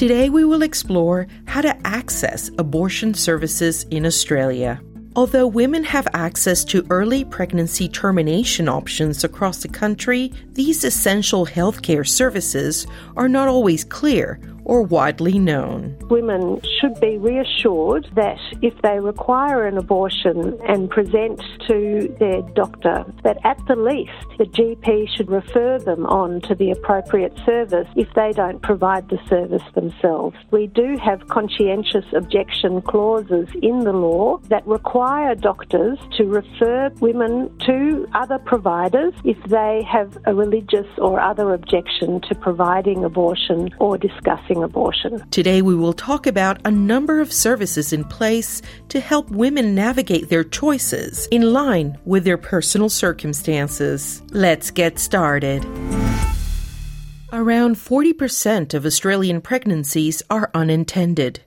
Today, we will explore how to access abortion services in Australia. Although women have access to early pregnancy termination options across the country, these essential healthcare services are not always clear or widely known. Women should be reassured that if they require an abortion and present to their doctor, that at the least the GP should refer them on to the appropriate service if they don't provide the service themselves. We do have conscientious objection clauses in the law that require doctors to refer women to other providers if they have a religious or other objection to providing abortion or discussing abortion. Today, we will talk about a number of services in place to help women navigate their choices in line with their personal circumstances. Let's get started. Around 40% of Australian pregnancies are unintended.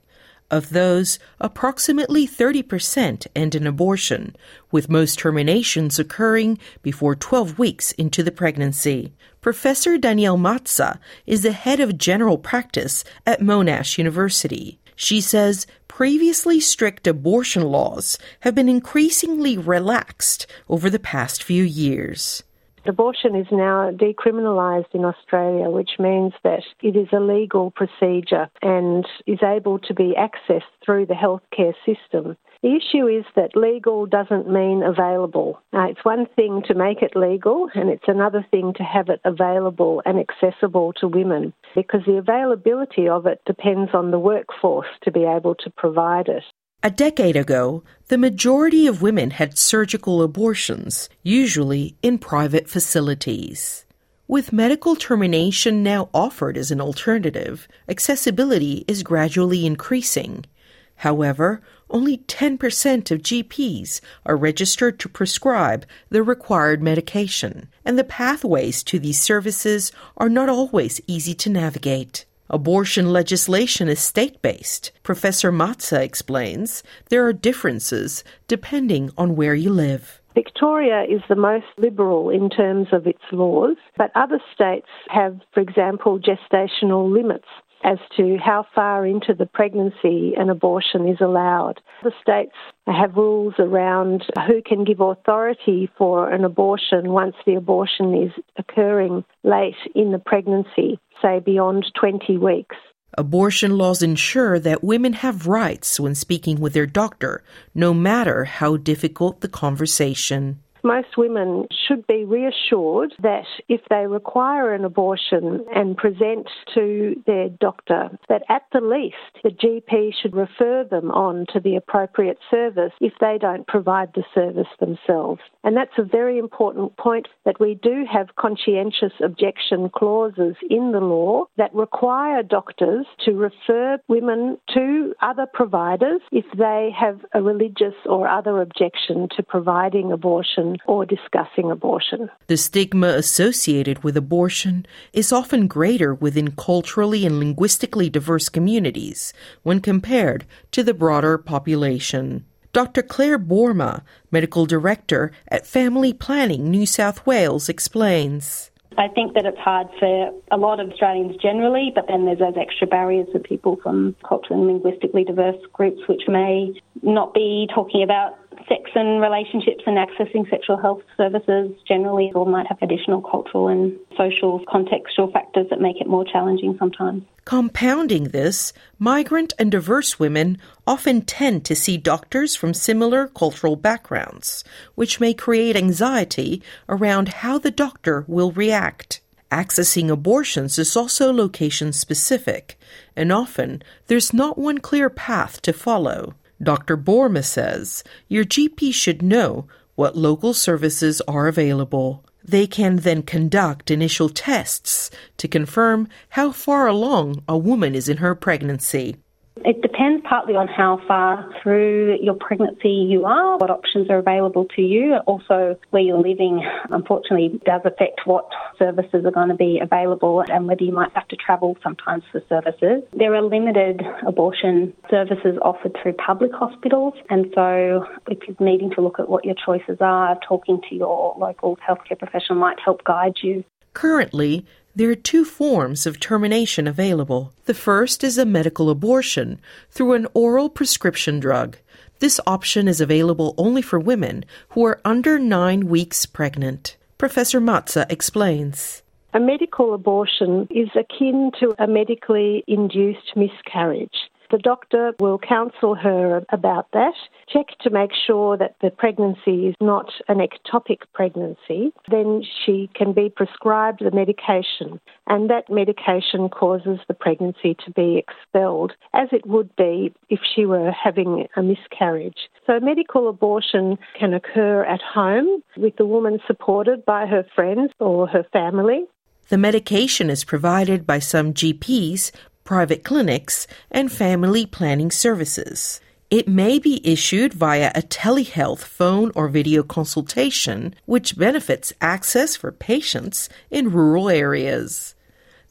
Of those, approximately 30% end in abortion, with most terminations occurring before 12 weeks into the pregnancy. Professor Danielle Mazza is the head of general practice at Monash University. She says previously strict abortion laws have been increasingly relaxed over the past few years. Abortion is now decriminalised in Australia, which means that it is a legal procedure and is able to be accessed through the healthcare system. The issue is that legal doesn't mean available. Uh, it's one thing to make it legal, and it's another thing to have it available and accessible to women because the availability of it depends on the workforce to be able to provide it. A decade ago, the majority of women had surgical abortions, usually in private facilities. With medical termination now offered as an alternative, accessibility is gradually increasing. However, only 10% of GPs are registered to prescribe the required medication, and the pathways to these services are not always easy to navigate. Abortion legislation is state based. Professor Mazza explains there are differences depending on where you live. Victoria is the most liberal in terms of its laws, but other states have, for example, gestational limits as to how far into the pregnancy an abortion is allowed. The states have rules around who can give authority for an abortion once the abortion is occurring late in the pregnancy say, beyond 20 weeks. Abortion laws ensure that women have rights when speaking with their doctor, no matter how difficult the conversation most women should be reassured that if they require an abortion and present to their doctor, that at the least the GP should refer them on to the appropriate service if they don't provide the service themselves. And that's a very important point that we do have conscientious objection clauses in the law that require doctors to refer women to other providers if they have a religious or other objection to providing abortion or discussing abortion. The stigma associated with abortion is often greater within culturally and linguistically diverse communities when compared to the broader population. Dr. Clare Boerma, Medical Director at Family Planning New South Wales, explains. I think that it's hard for a lot of Australians generally, but then there's those extra barriers for people from culturally and linguistically diverse groups which may not be talking about sex and relationships and accessing sexual health services generally, or might have additional cultural and social contextual factors that make it more challenging sometimes. Compounding this, migrant and diverse women often tend to see doctors from similar cultural backgrounds, which may create anxiety around how the doctor will react. Accessing abortions is also location specific, and often there's not one clear path to follow. Dr. Boerma says your GP should know what local services are available. They can then conduct initial tests to confirm how far along a woman is in her pregnancy. It depends partly on how far through your pregnancy you are, what options are available to you. Also, where you're living, unfortunately, does affect what services are going to be available and whether you might have to travel sometimes for services. There are limited abortion services offered through public hospitals, and so if you're needing to look at what your choices are, talking to your local healthcare professional might help guide you. Currently, there are two forms of termination available. The first is a medical abortion through an oral prescription drug. This option is available only for women who are under nine weeks pregnant. Professor Mazza explains. A medical abortion is akin to a medically induced miscarriage. The doctor will counsel her about that, check to make sure that the pregnancy is not an ectopic pregnancy. Then she can be prescribed the medication, and that medication causes the pregnancy to be expelled, as it would be if she were having a miscarriage. So, medical abortion can occur at home with the woman supported by her friends or her family. The medication is provided by some GPs, private clinics, and family planning services. It may be issued via a telehealth phone or video consultation, which benefits access for patients in rural areas.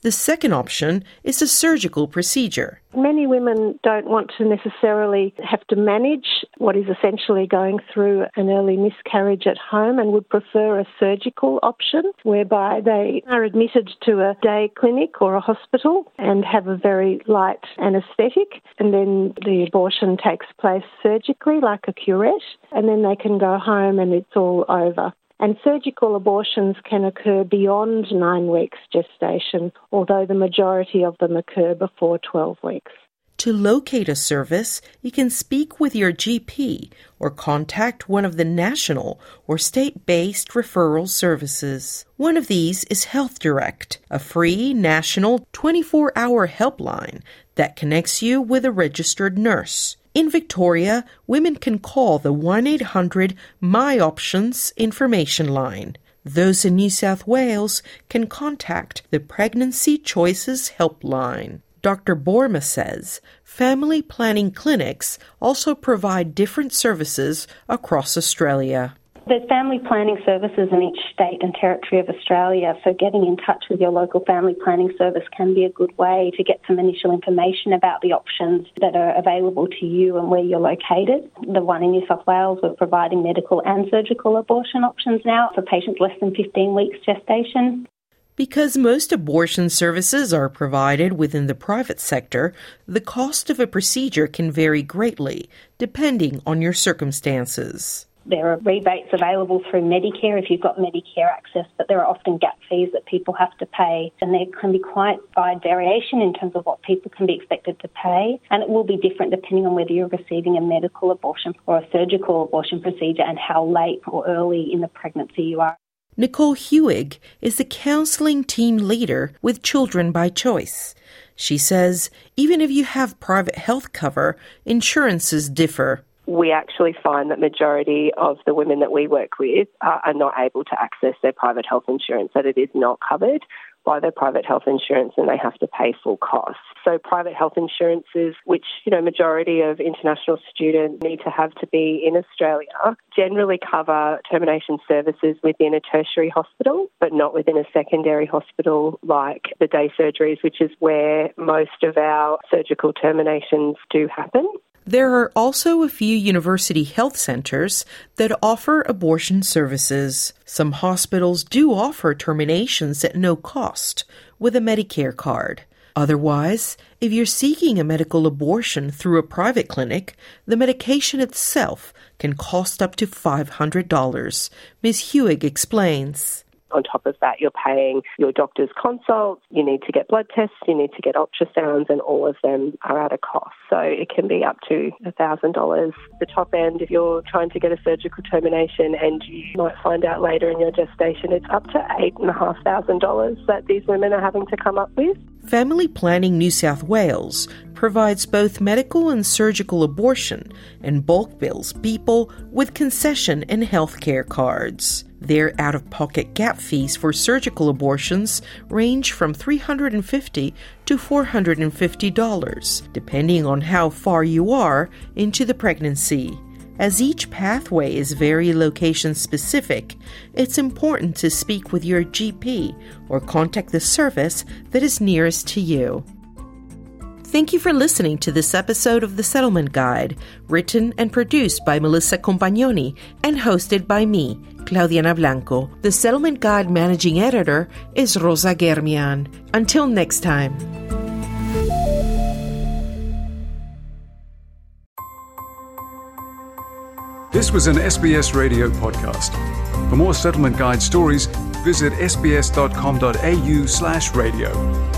The second option is a surgical procedure. Many women don't want to necessarily have to manage what is essentially going through an early miscarriage at home and would prefer a surgical option whereby they are admitted to a day clinic or a hospital and have a very light anaesthetic and then the abortion takes place surgically like a curette and then they can go home and it's all over. And surgical abortions can occur beyond nine weeks gestation, although the majority of them occur before 12 weeks. To locate a service, you can speak with your GP or contact one of the national or state based referral services. One of these is Health Direct, a free national 24 hour helpline that connects you with a registered nurse. In Victoria, women can call the 1 800 My Options information line. Those in New South Wales can contact the Pregnancy Choices Helpline. Dr. Boerma says family planning clinics also provide different services across Australia. There's family planning services in each state and territory of Australia, so getting in touch with your local family planning service can be a good way to get some initial information about the options that are available to you and where you're located. The one in New South Wales, we're providing medical and surgical abortion options now for patients less than 15 weeks gestation. Because most abortion services are provided within the private sector, the cost of a procedure can vary greatly depending on your circumstances. There are rebates available through Medicare if you've got Medicare access, but there are often gap fees that people have to pay, and there can be quite wide variation in terms of what people can be expected to pay, and it will be different depending on whether you're receiving a medical abortion or a surgical abortion procedure and how late or early in the pregnancy you are. Nicole Hewig is the counseling team leader with Children by Choice. She says even if you have private health cover, insurances differ we actually find that majority of the women that we work with are, are not able to access their private health insurance, that it is not covered by their private health insurance and they have to pay full costs. So private health insurances, which, you know, majority of international students need to have to be in Australia, generally cover termination services within a tertiary hospital, but not within a secondary hospital like the day surgeries, which is where most of our surgical terminations do happen. There are also a few university health centers that offer abortion services. Some hospitals do offer terminations at no cost with a Medicare card. Otherwise, if you're seeking a medical abortion through a private clinic, the medication itself can cost up to $500. Ms. Hewig explains. On top of that, you're paying your doctor's consults, you need to get blood tests, you need to get ultrasounds, and all of them are at a cost. So it can be up to $1,000. The top end, if you're trying to get a surgical termination and you might find out later in your gestation, it's up to $8,500 that these women are having to come up with. Family Planning New South Wales provides both medical and surgical abortion and bulk bills people with concession and healthcare cards. Their out of pocket gap fees for surgical abortions range from $350 to $450, depending on how far you are into the pregnancy. As each pathway is very location specific, it's important to speak with your GP or contact the service that is nearest to you. Thank you for listening to this episode of The Settlement Guide, written and produced by Melissa Compagnoni and hosted by me, Claudiana Blanco. The Settlement Guide managing editor is Rosa Germian. Until next time. This was an SBS radio podcast. For more Settlement Guide stories, visit sbs.com.au/radio.